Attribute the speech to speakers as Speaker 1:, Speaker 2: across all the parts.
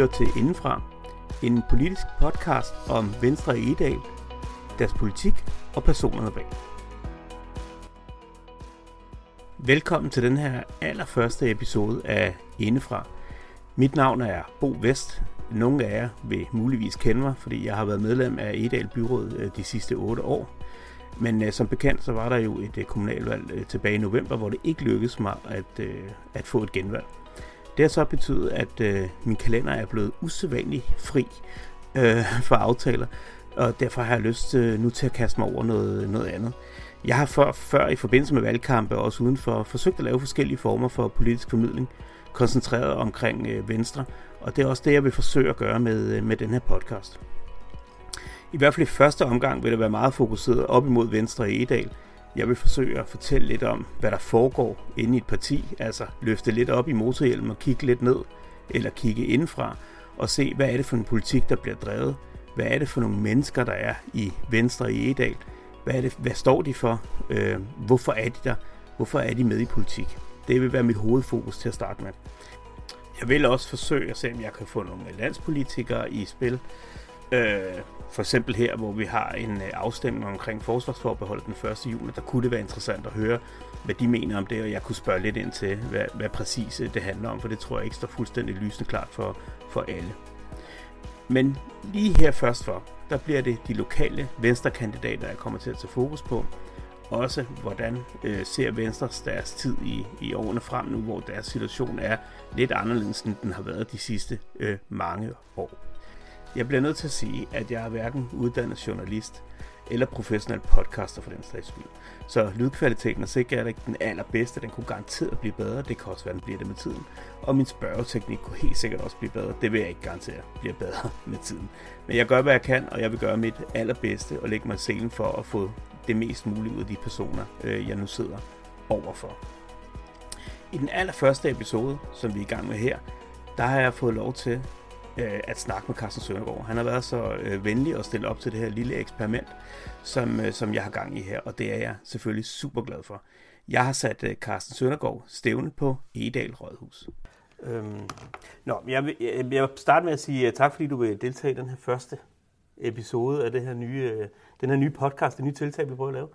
Speaker 1: lytter til Indenfra, en politisk podcast om Venstre i Edal, deres politik og personerne bag. Velkommen til den her allerførste episode af Indefra. Mit navn er Bo Vest. Nogle af jer vil muligvis kende mig, fordi jeg har været medlem af Edal Byråd øh, de sidste 8 år. Men øh, som bekendt, så var der jo et øh, kommunalvalg øh, tilbage i november, hvor det ikke lykkedes mig at, øh, at få et genvalg. Det har så betydet, at øh, min kalender er blevet usædvanligt fri øh, for aftaler, og derfor har jeg lyst øh, nu til at kaste mig over noget, noget andet. Jeg har før, før i forbindelse med valgkampe og også udenfor forsøgt at lave forskellige former for politisk formidling, koncentreret omkring øh, Venstre, og det er også det, jeg vil forsøge at gøre med, øh, med den her podcast. I hvert fald i første omgang vil det være meget fokuseret op imod Venstre i Edal, jeg vil forsøge at fortælle lidt om, hvad der foregår inde i et parti, altså løfte lidt op i motorhjelmen og kigge lidt ned, eller kigge indfra og se, hvad er det for en politik, der bliver drevet, hvad er det for nogle mennesker, der er i Venstre i Edal, hvad, er det, hvad står de for, øh, hvorfor er de der, hvorfor er de med i politik. Det vil være mit hovedfokus til at starte med. Jeg vil også forsøge at se, om jeg kan få nogle landspolitikere i spil, Øh, for eksempel her, hvor vi har en øh, afstemning omkring forsvarsforbeholdet den 1. juli, der kunne det være interessant at høre, hvad de mener om det, og jeg kunne spørge lidt ind til, hvad, hvad præcis øh, det handler om, for det tror jeg ikke står fuldstændig lysende klart for, for alle. Men lige her først for, der bliver det de lokale venstrekandidater, jeg kommer til at tage fokus på. Også hvordan øh, ser Venstre deres tid i, i årene frem nu, hvor deres situation er lidt anderledes, end den har været de sidste øh, mange år. Jeg bliver nødt til at sige, at jeg er hverken uddannet journalist eller professionel podcaster for den slags skyld. Så lydkvaliteten er sikkert ikke den allerbedste, den kunne garanteret blive bedre, det kan også være, den bliver det med tiden. Og min spørgeteknik kunne helt sikkert også blive bedre, det vil jeg ikke garantere bliver bedre med tiden. Men jeg gør, hvad jeg kan, og jeg vil gøre mit allerbedste og lægge mig selen for at få det mest mulige ud af de personer, øh, jeg nu sidder overfor. I den allerførste episode, som vi er i gang med her, der har jeg fået lov til øh, at snakke med Carsten Søndergaard. Han har været så øh, venlig at stille op til det her lille eksperiment, som, øh, som jeg har gang i her, og det er jeg selvfølgelig super glad for. Jeg har sat øh, Carsten Søndergaard stævne på Edal Rådhus. Øhm, nå, jeg vil, jeg, jeg vil starte med at sige uh, tak, fordi du vil deltage i den her første episode af det her nye, uh, den her nye podcast, det nye tiltag, vi prøver at lave,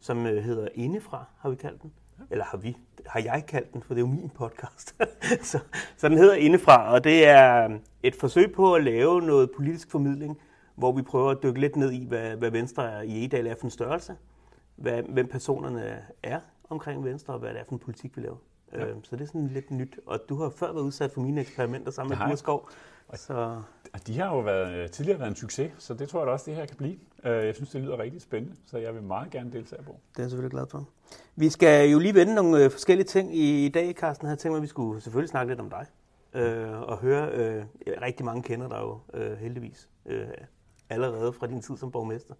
Speaker 1: som uh, hedder Indefra, har vi kaldt den. Eller har vi? Har jeg kaldt den, for det er jo min podcast. så, så den hedder Indefra, og det er et forsøg på at lave noget politisk formidling, hvor vi prøver at dykke lidt ned i, hvad, hvad Venstre er i Edal er for en størrelse, hvad, hvem personerne er omkring Venstre, og hvad det er for en politik, vi laver. Ja. Øh, så det er sådan lidt nyt. Og du har før været udsat for mine eksperimenter sammen med Skov. Så...
Speaker 2: De har jo været, øh, tidligere været en succes, så det tror jeg da også, det her kan blive. Øh, jeg synes, det lyder rigtig spændende, så jeg vil meget gerne deltage på.
Speaker 1: Det er jeg selvfølgelig glad for. Vi skal jo lige vende nogle øh, forskellige ting i dag, Carsten. Jeg havde tænkt mig, at vi skulle selvfølgelig snakke lidt om dig. Øh, og høre, øh, rigtig mange kender dig jo øh, heldigvis øh, allerede fra din tid som borgmester.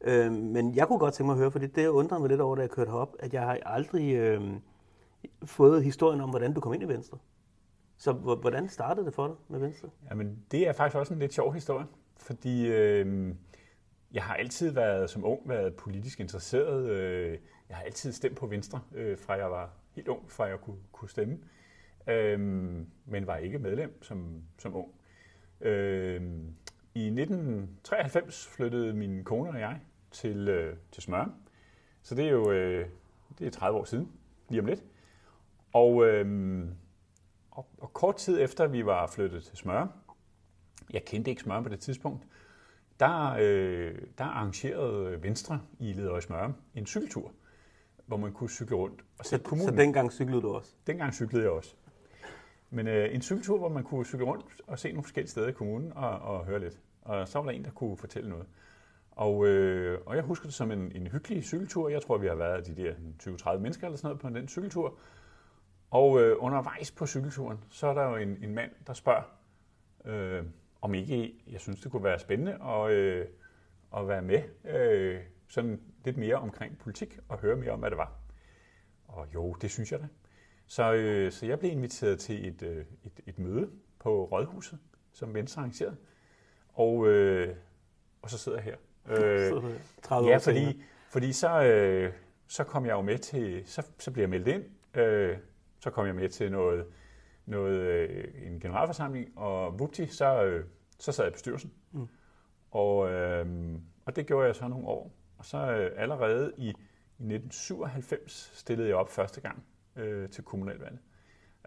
Speaker 1: Øh, men jeg kunne godt tænke mig at høre, for det, det undrede mig lidt over, da jeg kørte herop, at jeg har aldrig øh, fået historien om, hvordan du kom ind i Venstre. Så hvordan startede det for dig med Venstre?
Speaker 2: Jamen, det er faktisk også en lidt sjov historie, fordi øh, jeg har altid været som ung været politisk interesseret. Øh, jeg har altid stemt på Venstre, øh, fra jeg var helt ung, fra jeg kunne, kunne stemme, øh, men var ikke medlem som, som ung. Øh, I 1993 flyttede min kone og jeg til, øh, til Smør, så det er jo øh, det er 30 år siden, lige om lidt. Og øh, og, og kort tid efter vi var flyttet til Smør, jeg kendte ikke Smør på det tidspunkt, der, øh, der arrangerede Venstre i Ledøje Smør en cykeltur, hvor man kunne cykle rundt
Speaker 1: og se kommunen. Så dengang cyklede du også?
Speaker 2: Dengang cyklede jeg også. Men øh, en cykeltur, hvor man kunne cykle rundt og se nogle forskellige steder i kommunen og, og høre lidt. Og så var der en, der kunne fortælle noget. Og, øh, og jeg husker det som en, en hyggelig cykeltur. Jeg tror, vi har været de der 20-30 mennesker eller sådan noget på den cykeltur. Og øh, undervejs på cykelturen, så er der jo en, en mand, der spørger, øh, om ikke jeg synes, det kunne være spændende at, øh, at være med øh, sådan lidt mere omkring politik og høre mere om, hvad det var. Og jo, det synes jeg da. Så, øh, så jeg blev inviteret til et, øh, et, et møde på Rådhuset, som Venstre arrangerede. Og, øh, og så sidder jeg her.
Speaker 1: Øh, 30
Speaker 2: ja, fordi, fordi så, øh, så kom jeg jo med til, så, så blev jeg meldt ind, øh, så kom jeg med til noget, noget, øh, en generalforsamling, og vupti, så, øh, så sad jeg i bestyrelsen. Mm. Og, øh, og det gjorde jeg så nogle år. Og så øh, allerede i, i 1997 stillede jeg op første gang øh, til kommunalvalget.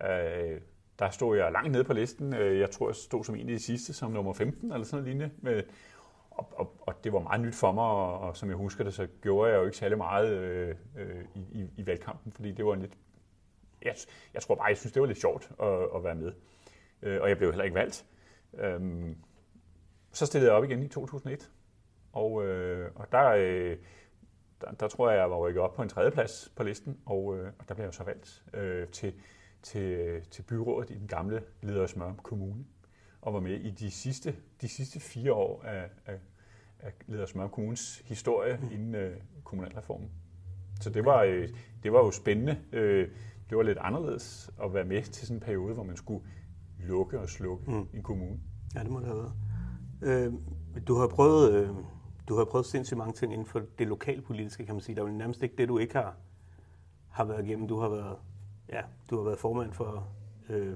Speaker 2: Øh, der stod jeg langt nede på listen. Øh, jeg tror, jeg stod som en af de sidste, som nummer 15 eller sådan noget lignende. Med, og, og, og det var meget nyt for mig, og, og som jeg husker det, så gjorde jeg jo ikke særlig meget øh, øh, i, i valgkampen, fordi det var en lidt... Jeg, jeg tror bare, jeg synes, det var lidt sjovt at, at være med. Øh, og jeg blev heller ikke valgt. Øh, så stillede jeg op igen i 2001, og, øh, og der, øh, der, der tror jeg, jeg var rykket op på en tredjeplads på listen, og, øh, og der blev jeg så valgt øh, til, til, til byrådet i den gamle Ledersmør Kommune, og var med i de sidste, de sidste fire år af, af, af Ledersmør Kommunes historie mm. inden øh, kommunalreformen. Så det var, øh, det var jo spændende. Øh, det var lidt anderledes at være med til sådan en periode, hvor man skulle lukke og slukke mm. en kommune.
Speaker 1: Ja, det må det have været. Øh, du har prøvet, øh, du har prøvet sindssygt mange ting inden for det lokalpolitiske, kan man sige. Der er jo nærmest ikke det, du ikke har, har været igennem. Du har været, ja, du har været formand for øh,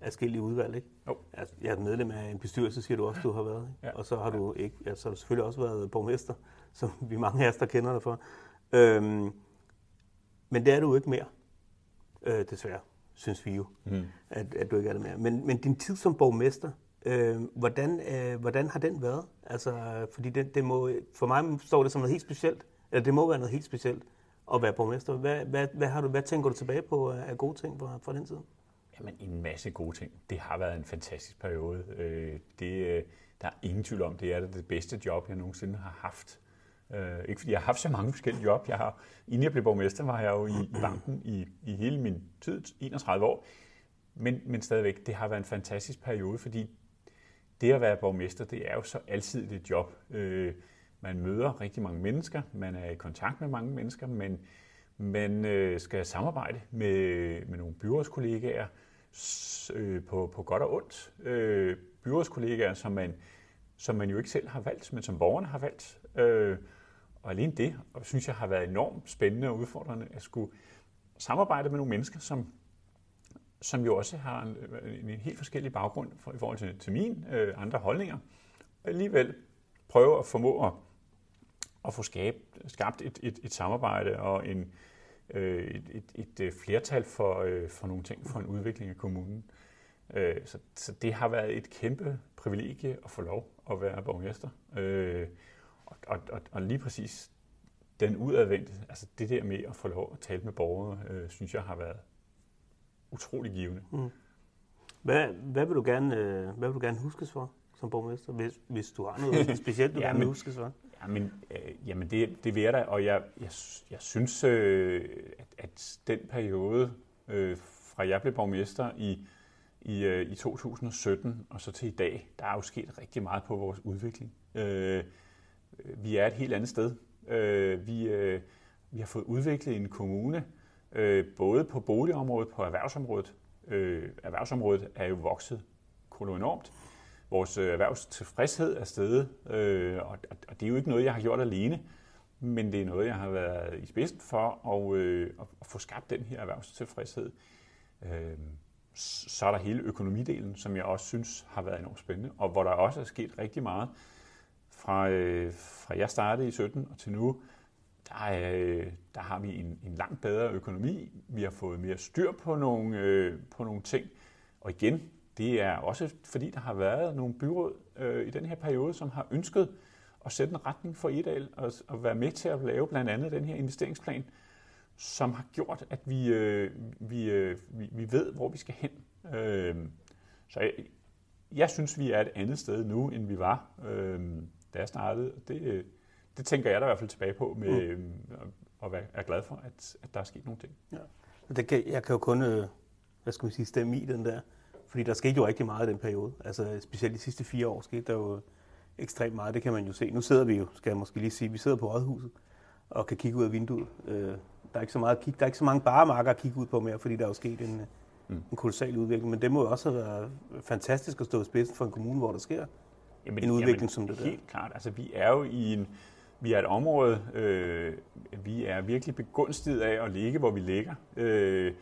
Speaker 1: adskillige udvalg, ikke? Jo. Altså, jeg er medlem af en bestyrelse, siger du også, du har været. Ikke? Ja. Og så har du ikke, ja, så har du selvfølgelig også været borgmester, som vi mange af os, der kender dig for. Øhm, men det er du ikke mere, øh, desværre, synes vi jo, mm. at, at du ikke er det mere. Men, men din tid som borgmester, Øh, hvordan, øh, hvordan har den været? Altså, fordi det, det må, for mig står det som noget helt specielt, eller det må være noget helt specielt at være borgmester. Hvad, hvad, hvad, har du, hvad tænker du tilbage på af gode ting fra, fra den tid?
Speaker 2: Jamen, en masse gode ting. Det har været en fantastisk periode. Øh, det, øh, der er ingen tvivl om, det er det bedste job, jeg nogensinde har haft. Øh, ikke fordi jeg har haft så mange forskellige job. Jeg har, inden jeg blev borgmester, var jeg jo i, i banken i, i hele min tid, 31 år. Men, men stadigvæk, det har været en fantastisk periode, fordi det at være borgmester, det er jo så altid et job. Øh, man møder rigtig mange mennesker, man er i kontakt med mange mennesker, men man øh, skal samarbejde med, med nogle byrådskollegaer øh, på, på godt og ondt. Øh, byrådskollegaer, som man, som man jo ikke selv har valgt, men som borgerne har valgt. Øh, og alene det, og synes jeg har været enormt spændende og udfordrende at skulle samarbejde med nogle mennesker, som som jo også har en, en helt forskellig baggrund for, i forhold til, til min øh, andre holdninger, og alligevel prøve at formå at, at få skabt, skabt et, et, et samarbejde og en, øh, et, et, et øh, flertal for, øh, for nogle ting for en udvikling af kommunen. Øh, så, så det har været et kæmpe privilegie at få lov at være borgmester. Øh, og, og, og, lige præcis den udadvendte, altså det der med at få lov at tale med borgere, øh, synes jeg har været utrolig givende. Mm.
Speaker 1: Hvad, hvad, vil du gerne, øh, hvad vil du gerne huskes for som borgmester, hvis, hvis du har noget specielt, du ja, gerne vil huskes for?
Speaker 2: Jamen, øh, jamen det, det vil jeg da, og jeg, jeg, jeg synes, øh, at, at den periode, øh, fra jeg blev borgmester i, i, øh, i 2017 og så til i dag, der er jo sket rigtig meget på vores udvikling. Øh, vi er et helt andet sted. Øh, vi, øh, vi har fået udviklet en kommune, øh, både på boligområdet, på erhvervsområdet. Øh, erhvervsområdet er jo vokset kolonormt. Vores øh, erhvervstilfredshed er steget, øh, og, og det er jo ikke noget, jeg har gjort alene, men det er noget, jeg har været i spidsen for at, øh, at få skabt den her erhvervstilfredshed. Øh, så er der hele økonomidelen, som jeg også synes har været enormt spændende, og hvor der også er sket rigtig meget. Fra, øh, fra jeg startede i 17 og til nu, der, er, der har vi en, en langt bedre økonomi. Vi har fået mere styr på nogle, øh, på nogle ting. Og igen, det er også fordi, der har været nogle byråd øh, i den her periode, som har ønsket at sætte en retning for Edal og, og være med til at lave blandt andet den her investeringsplan, som har gjort, at vi, øh, vi, øh, vi, vi ved, hvor vi skal hen. Øh, så jeg, jeg synes, vi er et andet sted nu, end vi var, øh, da jeg startede. Det, det tænker jeg da i hvert fald tilbage på med, mm. At være er glad for, at, at der er sket nogle ting. Ja.
Speaker 1: Det kan, jeg kan jo kun øh, hvad skal man sige, stemme i den der, fordi der skete jo rigtig meget i den periode. Altså specielt de sidste fire år skete der jo ekstremt meget, det kan man jo se. Nu sidder vi jo, skal jeg måske lige sige, vi sidder på Rådhuset og kan kigge ud af vinduet. Øh, der er ikke så meget der er ikke så mange baremarker at kigge ud på mere, fordi der er jo sket en, mm. en kolossal udvikling. Men det må jo også have været fantastisk at stå i spidsen for en kommune, hvor der sker jamen, en udvikling jamen, som det
Speaker 2: der. Helt klart. Altså vi er jo i en, vi er et område, øh, vi er virkelig begunstiget af at ligge, hvor vi ligger. Øh,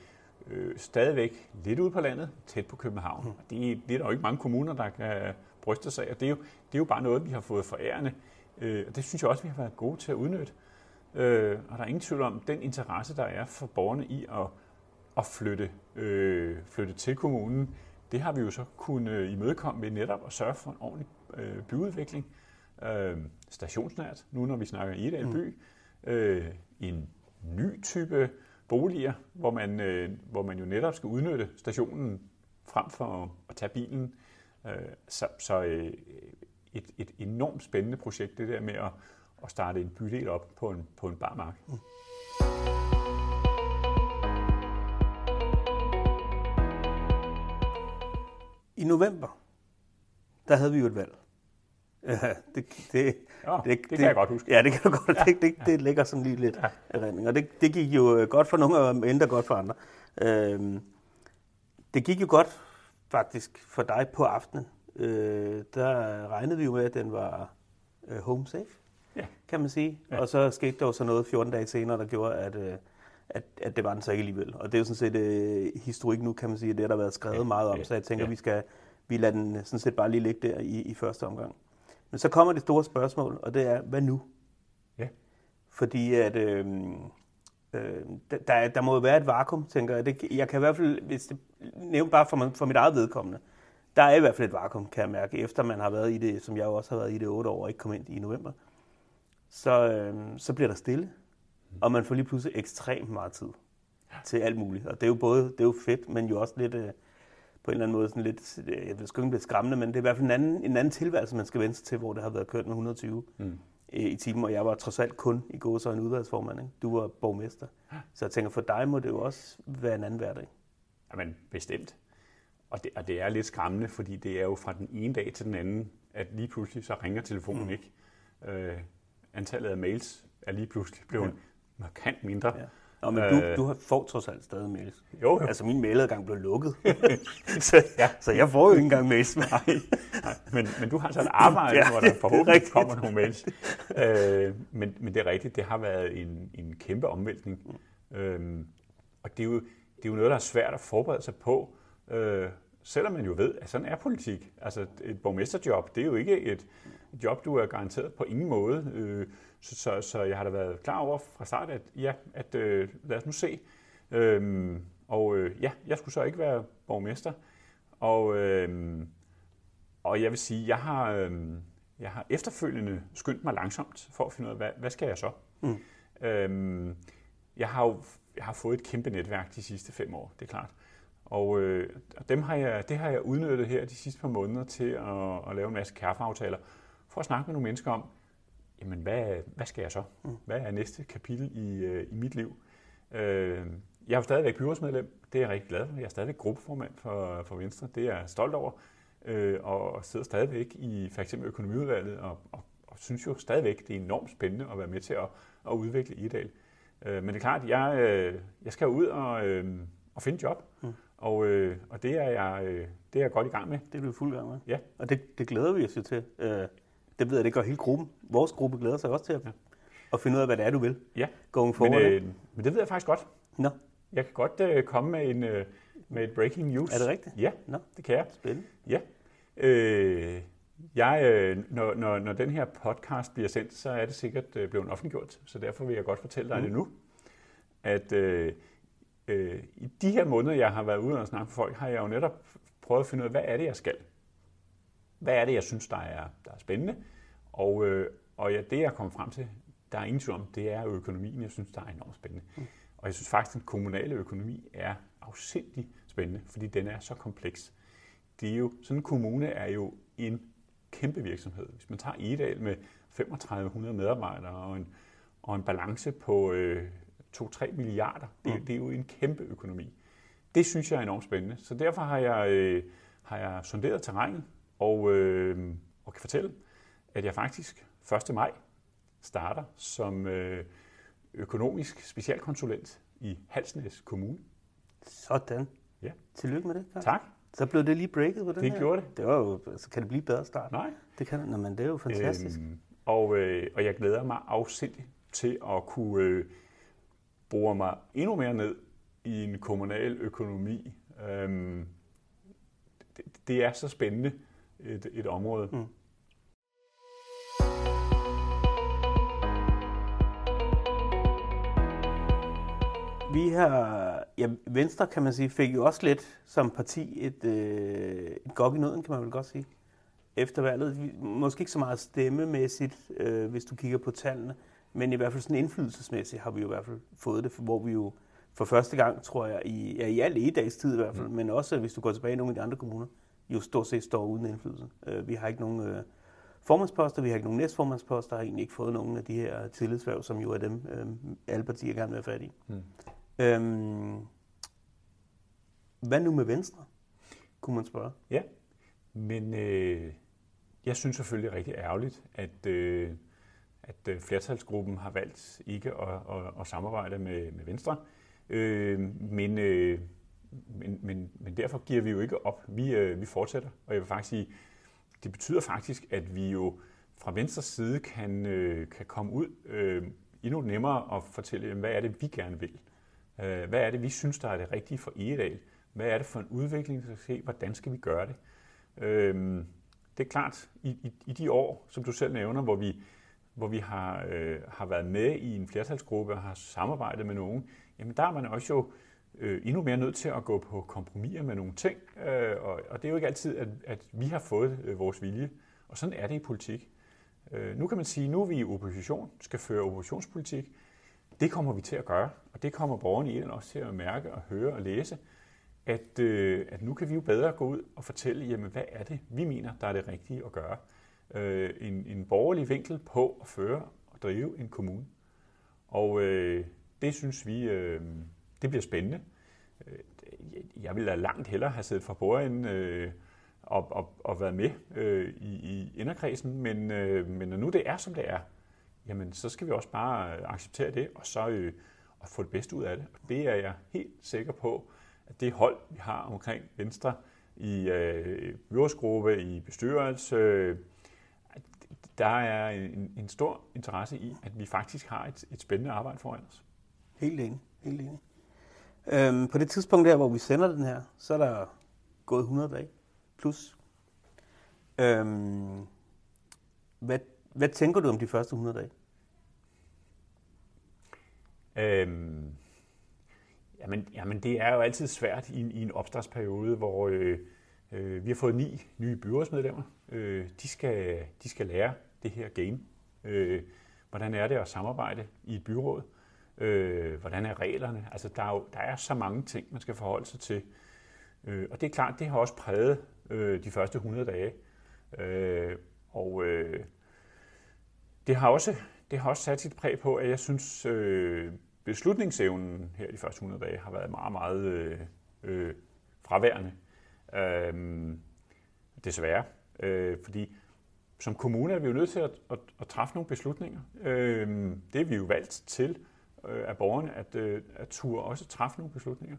Speaker 2: øh, stadigvæk lidt ude på landet, tæt på København. Mm. Det, det er der jo ikke mange kommuner, der kan bryste sig af, og det er jo, det er jo bare noget, vi har fået forærende. Øh, og det synes jeg også, vi har været gode til at udnytte. Øh, og der er ingen tvivl om, den interesse, der er for borgerne i at, at flytte, øh, flytte til kommunen, det har vi jo så kunnet imødekomme ved netop at sørge for en ordentlig øh, byudvikling. Øh, stationsnært, nu når vi snakker i Edal by. Mm. Øh, en ny type boliger, hvor man, øh, hvor man jo netop skal udnytte stationen frem for at tage bilen. Øh, så så øh, et, et enormt spændende projekt, det der med at, at starte en bydel op på en, på en bar mark. Mm.
Speaker 1: I november, der havde vi jo et valg. Ja, det, det,
Speaker 2: ja, det, det, det kan jeg godt huske.
Speaker 1: Ja, det kan du godt. Ja, det, det, det ligger sådan lige lidt ja. erindring. Og det, det gik jo godt for nogle og endda godt for andre. Øhm, det gik jo godt faktisk for dig på aftenen. Øh, der regnede vi jo med, at den var øh, home safe, ja. kan man sige. Ja. Og så skete der jo så noget 14 dage senere, der gjorde, at, øh, at, at det var den så ikke alligevel. Og det er jo sådan set øh, historik nu, kan man sige, det har der været skrevet ja. meget om. Så jeg tænker, ja. vi skal vi lader den sådan set bare lige ligge der i, i første omgang. Men så kommer det store spørgsmål, og det er, hvad nu? Ja. Fordi at, øh, øh, der, der må jo være et vakuum, tænker jeg. Det, jeg kan i hvert fald, hvis det nævne bare for, for mit eget vedkommende, der er i hvert fald et vakuum, kan jeg mærke, efter man har været i det, som jeg også har været i det otte år og ikke kom ind i november. Så, øh, så bliver der stille, og man får lige pludselig ekstremt meget tid til alt muligt. Og det er jo både det er jo fedt, men jo også lidt... Øh, på en eller anden måde sådan lidt, jeg ved sgu ikke, lidt skræmmende, men det er i hvert fald en anden, en anden tilværelse, man skal vende sig til, hvor det har været kørt med 120 mm. i timen, og jeg var trods alt kun i går så en udvalgsformand. Ikke? Du var borgmester. Så jeg tænker, for dig må det jo også være en anden hverdag.
Speaker 2: Jamen, bestemt. Og det, og det er lidt skræmmende, fordi det er jo fra den ene dag til den anden, at lige pludselig så ringer telefonen mm. ikke. Øh, antallet af mails er lige pludselig blevet ja. Markant mindre. Ja.
Speaker 1: Nå, men du, øh. du får trods alt stadig mails.
Speaker 2: Jo, jo.
Speaker 1: Altså, min mailadgang blev lukket. så, ja. så jeg får jo ikke engang mails.
Speaker 2: Nej, nej. Men, men du har så et arbejde, ja, hvor der forhåbentlig kommer nogle mails. Øh, men, men det er rigtigt, det har været en, en kæmpe omvæltning. Øh, og det er, jo, det er jo noget, der er svært at forberede sig på. Øh, selvom man jo ved, at sådan er politik. Altså et borgmesterjob, det er jo ikke et job, du er garanteret på ingen måde. Øh, så, så, så jeg har da været klar over fra start, at ja, at øh, lad os nu se. Øhm, og øh, ja, jeg skulle så ikke være borgmester. Og, øh, og jeg vil sige, jeg har, øh, jeg har efterfølgende skyndt mig langsomt for at finde ud af, hvad, hvad skal jeg så? Mm. Øhm, jeg har jo jeg har fået et kæmpe netværk de sidste fem år, det er klart. Og øh, dem har jeg, det har jeg udnyttet her de sidste par måneder til at, at lave en masse kaffeaftaler, for at snakke med nogle mennesker om, jamen hvad, hvad skal jeg så? Mm. Hvad er næste kapitel i, øh, i mit liv? Øh, jeg er jo stadigvæk byrådsmedlem, det er jeg rigtig glad for. Jeg er stadigvæk gruppeformand for, for Venstre, det er jeg stolt over. Øh, og sidder stadigvæk i for eksempel økonomiudvalget, og, og, og synes jo stadigvæk, det er enormt spændende at være med til at, at udvikle Idal. men det er klart, jeg, jeg skal ud og, og finde job. Mm. Og, øh, og det, er jeg, øh, det er jeg godt i gang med.
Speaker 1: Det er du fuld gang med.
Speaker 2: Ja.
Speaker 1: Og det, det glæder vi os jo til. Øh, det ved jeg, det gør hele gruppen. Vores gruppe glæder sig også til at, ja. at finde ud af, hvad det er, du vil.
Speaker 2: Ja.
Speaker 1: Going forward. Men, øh,
Speaker 2: men det ved jeg faktisk godt.
Speaker 1: Nå.
Speaker 2: Jeg kan godt øh, komme med, en, øh, med et breaking news.
Speaker 1: Er det rigtigt?
Speaker 2: Ja,
Speaker 1: Nå.
Speaker 2: det kan jeg.
Speaker 1: Spændende.
Speaker 2: Ja. Øh, jeg, øh, når, når, når den her podcast bliver sendt, så er det sikkert øh, blevet offentliggjort. Så derfor vil jeg godt fortælle dig mm. det nu. At øh, øh, i de her måneder, jeg har været ude og snakke med folk, har jeg jo netop prøvet at finde ud af, hvad er det, jeg skal? Hvad er det, jeg synes, der er, der er spændende? Og, øh, og ja, det, jeg kommer frem til, der er ingen tvivl om, det er økonomien, jeg synes, der er enormt spændende. Mm. Og jeg synes faktisk, at den kommunale økonomi er afsindig spændende, fordi den er så kompleks. Det er jo, sådan en kommune er jo en kæmpe virksomhed. Hvis man tager Edal med 3500 medarbejdere og en, og en balance på øh, 2-3 milliarder. Det, mm. det er jo en kæmpe økonomi. Det synes jeg er enormt spændende. Så derfor har jeg, øh, har jeg sonderet terrænet og, øh, og kan fortælle, at jeg faktisk 1. maj starter som øh, økonomisk specialkonsulent i Halsnæs Kommune.
Speaker 1: Sådan.
Speaker 2: Ja.
Speaker 1: Tillykke med det.
Speaker 2: Karl. Tak.
Speaker 1: Så blev det lige breaket på den
Speaker 2: det
Speaker 1: her.
Speaker 2: Det gjorde det.
Speaker 1: Det var jo, så kan det blive bedre start?
Speaker 2: Nej.
Speaker 1: Det kan det, men det er jo fantastisk. Øhm,
Speaker 2: og, øh, og jeg glæder mig afsindigt til at kunne øh, bore mig endnu mere ned i en kommunal økonomi. Øhm, det, det er så spændende et, et område. Mm.
Speaker 1: Vi har, ja, Venstre kan man sige, fik jo også lidt som parti et, øh, et gok i nøden, kan man vel godt sige, efter valget. Måske ikke så meget stemmemæssigt, øh, hvis du kigger på tallene, men i hvert fald sådan indflydelsesmæssigt har vi jo i hvert fald fået det, hvor vi jo for første gang, tror jeg, i, ja, i al e-dags tid i hvert fald, mm. men også hvis du går tilbage i nogle af de andre kommuner, jo stort set står uden indflydelse. Øh, vi har ikke nogen øh, formandsposter, vi har ikke nogen næstformandsposter, har egentlig ikke fået nogen af de her tillidsværv, som jo er dem, øh, alle partier gerne vil have fat i. Mm. Øhm, hvad nu med Venstre, kunne man spørge?
Speaker 2: Ja, men øh, jeg synes selvfølgelig rigtig ærgerligt, at, øh, at øh, flertalsgruppen har valgt ikke at, at, at samarbejde med, med Venstre. Øh, men, øh, men, men, men derfor giver vi jo ikke op. Vi, øh, vi fortsætter, og jeg vil faktisk sige, det betyder faktisk, at vi jo fra venstre side kan, øh, kan komme ud øh, endnu nemmere og fortælle, hvad er det, vi gerne vil. Øh, hvad er det, vi synes, der er det rigtige for Egedal? Hvad er det for en udvikling, der skal ske? Hvordan skal vi gøre det? Øh, det er klart, i, i, i de år, som du selv nævner, hvor vi, hvor vi har, øh, har været med i en flertalsgruppe og har samarbejdet med nogen, jamen der er man også jo øh, endnu mere nødt til at gå på kompromiser med nogle ting. Øh, og, og det er jo ikke altid, at, at vi har fået øh, vores vilje. Og sådan er det i politik. Øh, nu kan man sige, at nu er vi i opposition, skal føre oppositionspolitik. Det kommer vi til at gøre, og det kommer borgerne i Eden også til at mærke og høre og læse, at, øh, at nu kan vi jo bedre gå ud og fortælle, jamen, hvad er det, vi mener, der er det rigtige at gøre. Øh, en, en borgerlig vinkel på at føre og drive en kommune. Og øh, det synes vi, øh, det bliver spændende. Øh, jeg ville da langt hellere have siddet for bordenden øh, og, og, og været med øh, i, i inderkredsen, men, øh, men når nu det er, som det er, jamen så skal vi også bare acceptere det, og så øh, og få det bedste ud af det. Og det er jeg helt sikker på, at det hold, vi har omkring Venstre i øh, byrådsgruppe, i bestyrelse, øh, der er en, en stor interesse i, at vi faktisk har et, et spændende arbejde foran os.
Speaker 1: Helt enig. Helt enig. Øhm, på det tidspunkt der, hvor vi sender den her, så er der gået 100 dage plus. Øhm, hvad, hvad tænker du om de første 100 dage?
Speaker 2: Øhm, jamen, jamen, det er jo altid svært i, i en opstartsperiode, hvor øh, øh, vi har fået ni nye byrådsmedlemmer. Øh, de, skal, de skal lære det her game. Øh, hvordan er det at samarbejde i et byråd? Øh, hvordan er reglerne? Altså, der er, jo, der er så mange ting, man skal forholde sig til. Øh, og det er klart, det har også præget øh, de første 100 dage. Øh, og øh, det har også det har også sat sit præg på, at jeg synes, øh, beslutningsevnen her de første 100 dage har været meget, meget øh, øh, fraværende. Øh, desværre. Øh, fordi som kommune er vi jo nødt til at, at, at træffe nogle beslutninger. Øh, det er vi jo valgt til øh, af borgerne, at, øh, at turde også træffe nogle beslutninger.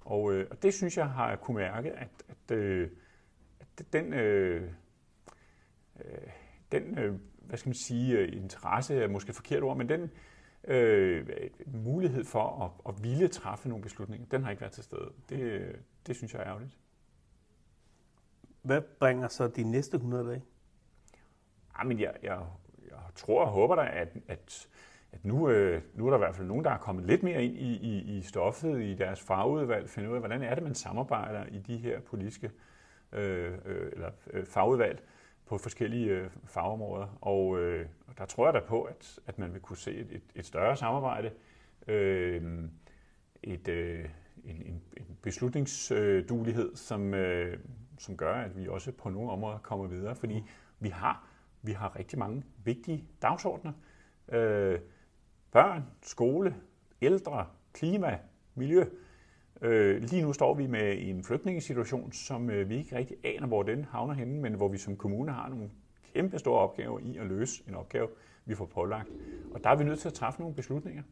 Speaker 2: Og, øh, og det synes jeg har kunne mærke, at, at, øh, at den, øh, den øh, hvad skal man sige, interesse er måske forkert ord, men den øh, mulighed for at, at ville træffe nogle beslutninger, den har ikke været til stede. Det, det synes jeg er ærgerligt.
Speaker 1: Hvad bringer så de næste 100 dage?
Speaker 2: Jamen, jeg, jeg, jeg tror og håber da, at, at, at nu, øh, nu er der i hvert fald nogen, der er kommet lidt mere ind i, i, i stoffet, i deres fagudvalg, finde ud af, hvordan er det, man samarbejder i de her politiske øh, øh, eller øh, fagudvalg på forskellige øh, fagområder. Og øh, der tror jeg da på, at, at man vil kunne se et, et, et større samarbejde, øh, et, øh, en, en, en beslutningsduelighed, som, øh, som gør, at vi også på nogle områder kommer videre. Fordi vi har, vi har rigtig mange vigtige dagsordner. Øh, børn, skole, ældre, klima, miljø. Øh, lige nu står vi med en flygtningesituation, som øh, vi ikke rigtig aner, hvor den havner henne, men hvor vi som kommune har nogle kæmpe store opgaver i at løse en opgave, vi får pålagt. Og der er vi nødt til at træffe nogle beslutninger.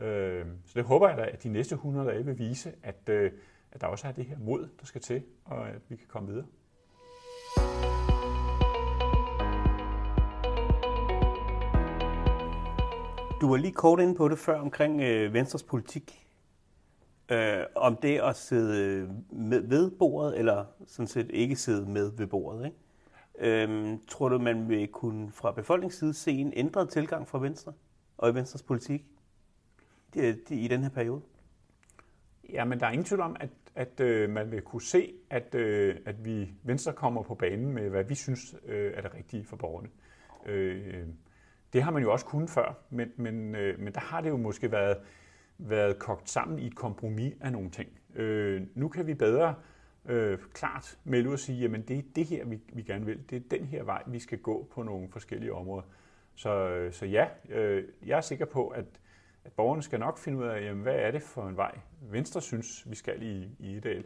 Speaker 2: Øh, så det håber jeg da, at de næste 100 dage vil vise, at, øh, at der også er det her mod, der skal til, og at vi kan komme videre.
Speaker 1: Du var lige kort inde på det før omkring øh, Venstres politik. Øh, om det at sidde øh, med, ved bordet, eller sådan set ikke sidde med ved bordet. Ikke? Øh, tror du, man vil kunne fra befolkningsside se en ændret tilgang fra Venstre og i Venstres politik i, i den her periode?
Speaker 2: Ja, men der er ingen tvivl om, at, at øh, man vil kunne se, at, øh, at vi Venstre kommer på banen med, hvad vi synes øh, er det rigtige for borgerne. Øh, det har man jo også kunnet før, men, men, øh, men der har det jo måske været, været kogt sammen i et kompromis af nogle ting. Øh, nu kan vi bedre øh, klart melde ud og sige, jamen det er det her, vi, vi gerne vil. Det er den her vej, vi skal gå på nogle forskellige områder. Så, øh, så ja, øh, jeg er sikker på, at, at borgerne skal nok finde ud af, jamen, hvad er det for en vej, Venstre synes, vi skal i, i Idal.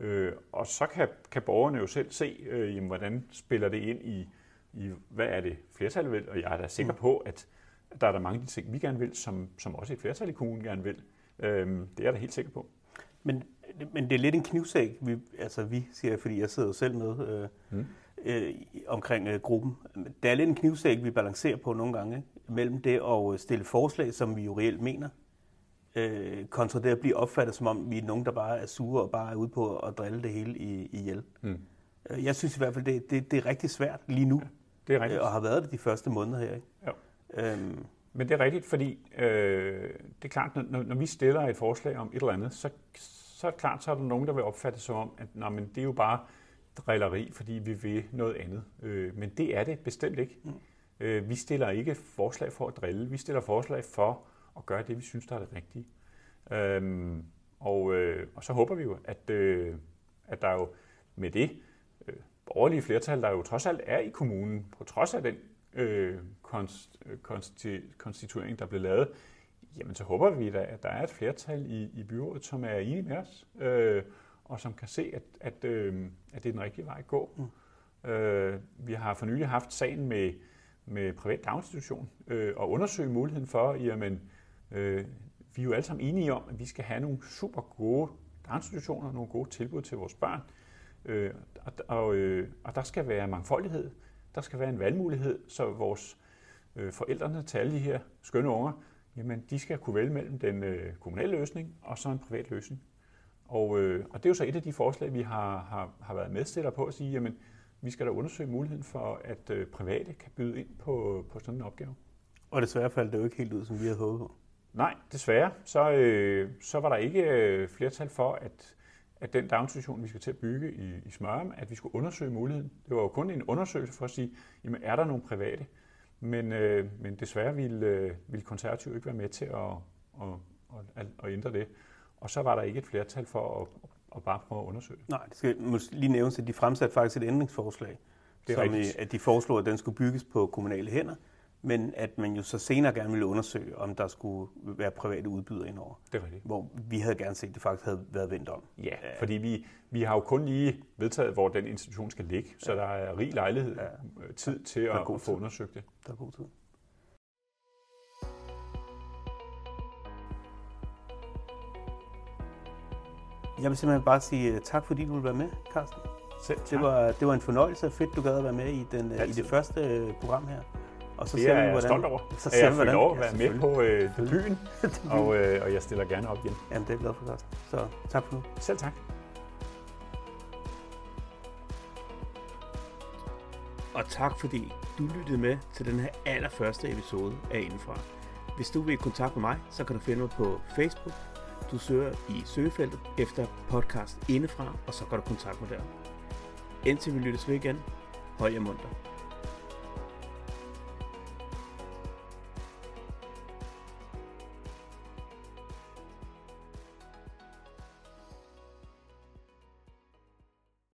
Speaker 2: Øh, og så kan, kan borgerne jo selv se, øh, jamen, hvordan spiller det ind i, i, hvad er det flertallet vil, og jeg er da sikker mm. på, at der er der mange af de ting, vi gerne vil, som, som også et flertal i kommunen gerne vil. Øhm, det er jeg da helt sikker på.
Speaker 1: Men, men det er lidt en knivsæk, vi, altså vi siger, fordi jeg sidder jo selv med øh, mm. øh, omkring øh, gruppen. Det er lidt en knivsæk, vi balancerer på nogle gange, mellem det at stille forslag, som vi jo reelt mener, øh, kontra det at blive opfattet, som om vi er nogen, der bare er sure og bare er ude på at drille det hele i, ihjel. Mm. Jeg synes i hvert fald, det, det, det er rigtig svært lige nu. Ja. Det er rigtigt. Og har været det de første måneder her. Ikke?
Speaker 2: Jo. Øhm. Men det er rigtigt, fordi øh, det er klart, når, når vi stiller et forslag om et eller andet, så, så er det klart, så er der nogen, der vil opfatte som om, at nå, men det er jo bare drilleri, fordi vi vil noget andet. Øh, men det er det bestemt ikke. Mm. Øh, vi stiller ikke forslag for at drille, vi stiller forslag for at gøre det, vi synes, der er det rigtige. Øhm, og, øh, og så håber vi jo, at, øh, at der jo med det øh, borgerlige flertal, der jo trods alt er i kommunen, på trods af den øh, konst, konsti, konstituering, der blev lavet, jamen så håber vi da, at der er et flertal i, i byrådet, som er enige med os, øh, og som kan se, at, at, øh, at det er den rigtige vej at gå. Mm. Øh, vi har for nylig haft sagen med, med privat daginstitution, øh, og undersøge muligheden for, jamen, øh, vi er jo alle sammen enige om, at vi skal have nogle super gode daginstitutioner, nogle gode tilbud til vores børn, øh, og, og, øh, og der skal være mangfoldighed, der skal være en valgmulighed, så vores øh, forældrene til alle de her skønne unger, jamen de skal kunne vælge mellem den øh, kommunale løsning og så en privat løsning. Og, øh, og det er jo så et af de forslag, vi har, har, har været medstillere på at sige, jamen vi skal da undersøge muligheden for, at øh, private kan byde ind på, på sådan en opgave.
Speaker 1: Og desværre faldt det jo ikke helt ud, som vi havde håbet på.
Speaker 2: Nej, desværre. Så, øh, så var der ikke øh, flertal for, at, at den daginstitution, vi skal til at bygge i, i Smørum, at vi skulle undersøge muligheden. Det var jo kun en undersøgelse for at sige, jamen er der nogle private? Men, øh, men desværre ville, øh, ville konservative ikke være med til at, at, at, at ændre det. Og så var der ikke et flertal for at, at bare prøve at undersøge det.
Speaker 1: Nej, det skal lige nævnes, at de fremsatte faktisk et ændringsforslag, det er som i, at de foreslog, at den skulle bygges på kommunale hænder, men at man jo så senere gerne ville undersøge, om der skulle være private udbydere indover.
Speaker 2: Det er rigtigt.
Speaker 1: Hvor vi havde gerne set, at det faktisk havde været vendt om.
Speaker 2: Ja, ja. fordi vi, vi har jo kun lige vedtaget, hvor den institution skal ligge, så ja. der er rig lejlighed, ja. Øh, tid til at, at få undersøgt det.
Speaker 1: Der er god tid. Jeg vil simpelthen bare sige øh, tak, fordi du ville være med, Carsten. Selv tak. Det var, det var en fornøjelse. Fedt, du gad at være med i, den, i det første program her.
Speaker 2: Og så det er jeg hvordan, stolt over. Så ser jeg får lov at være med på øh, debuten, og, øh, og jeg stiller gerne op igen.
Speaker 1: Jamen, det er glad for, Carsten. Så tak for nu.
Speaker 2: Selv tak.
Speaker 1: Og tak fordi du lyttede med til den her allerførste episode af Indenfra. Hvis du vil i kontakt med mig, så kan du finde mig på Facebook. Du søger i søgefeltet efter podcast Indefra, og så kan du kontakt mig der. Indtil vi lyttes ved igen, hold jer munter.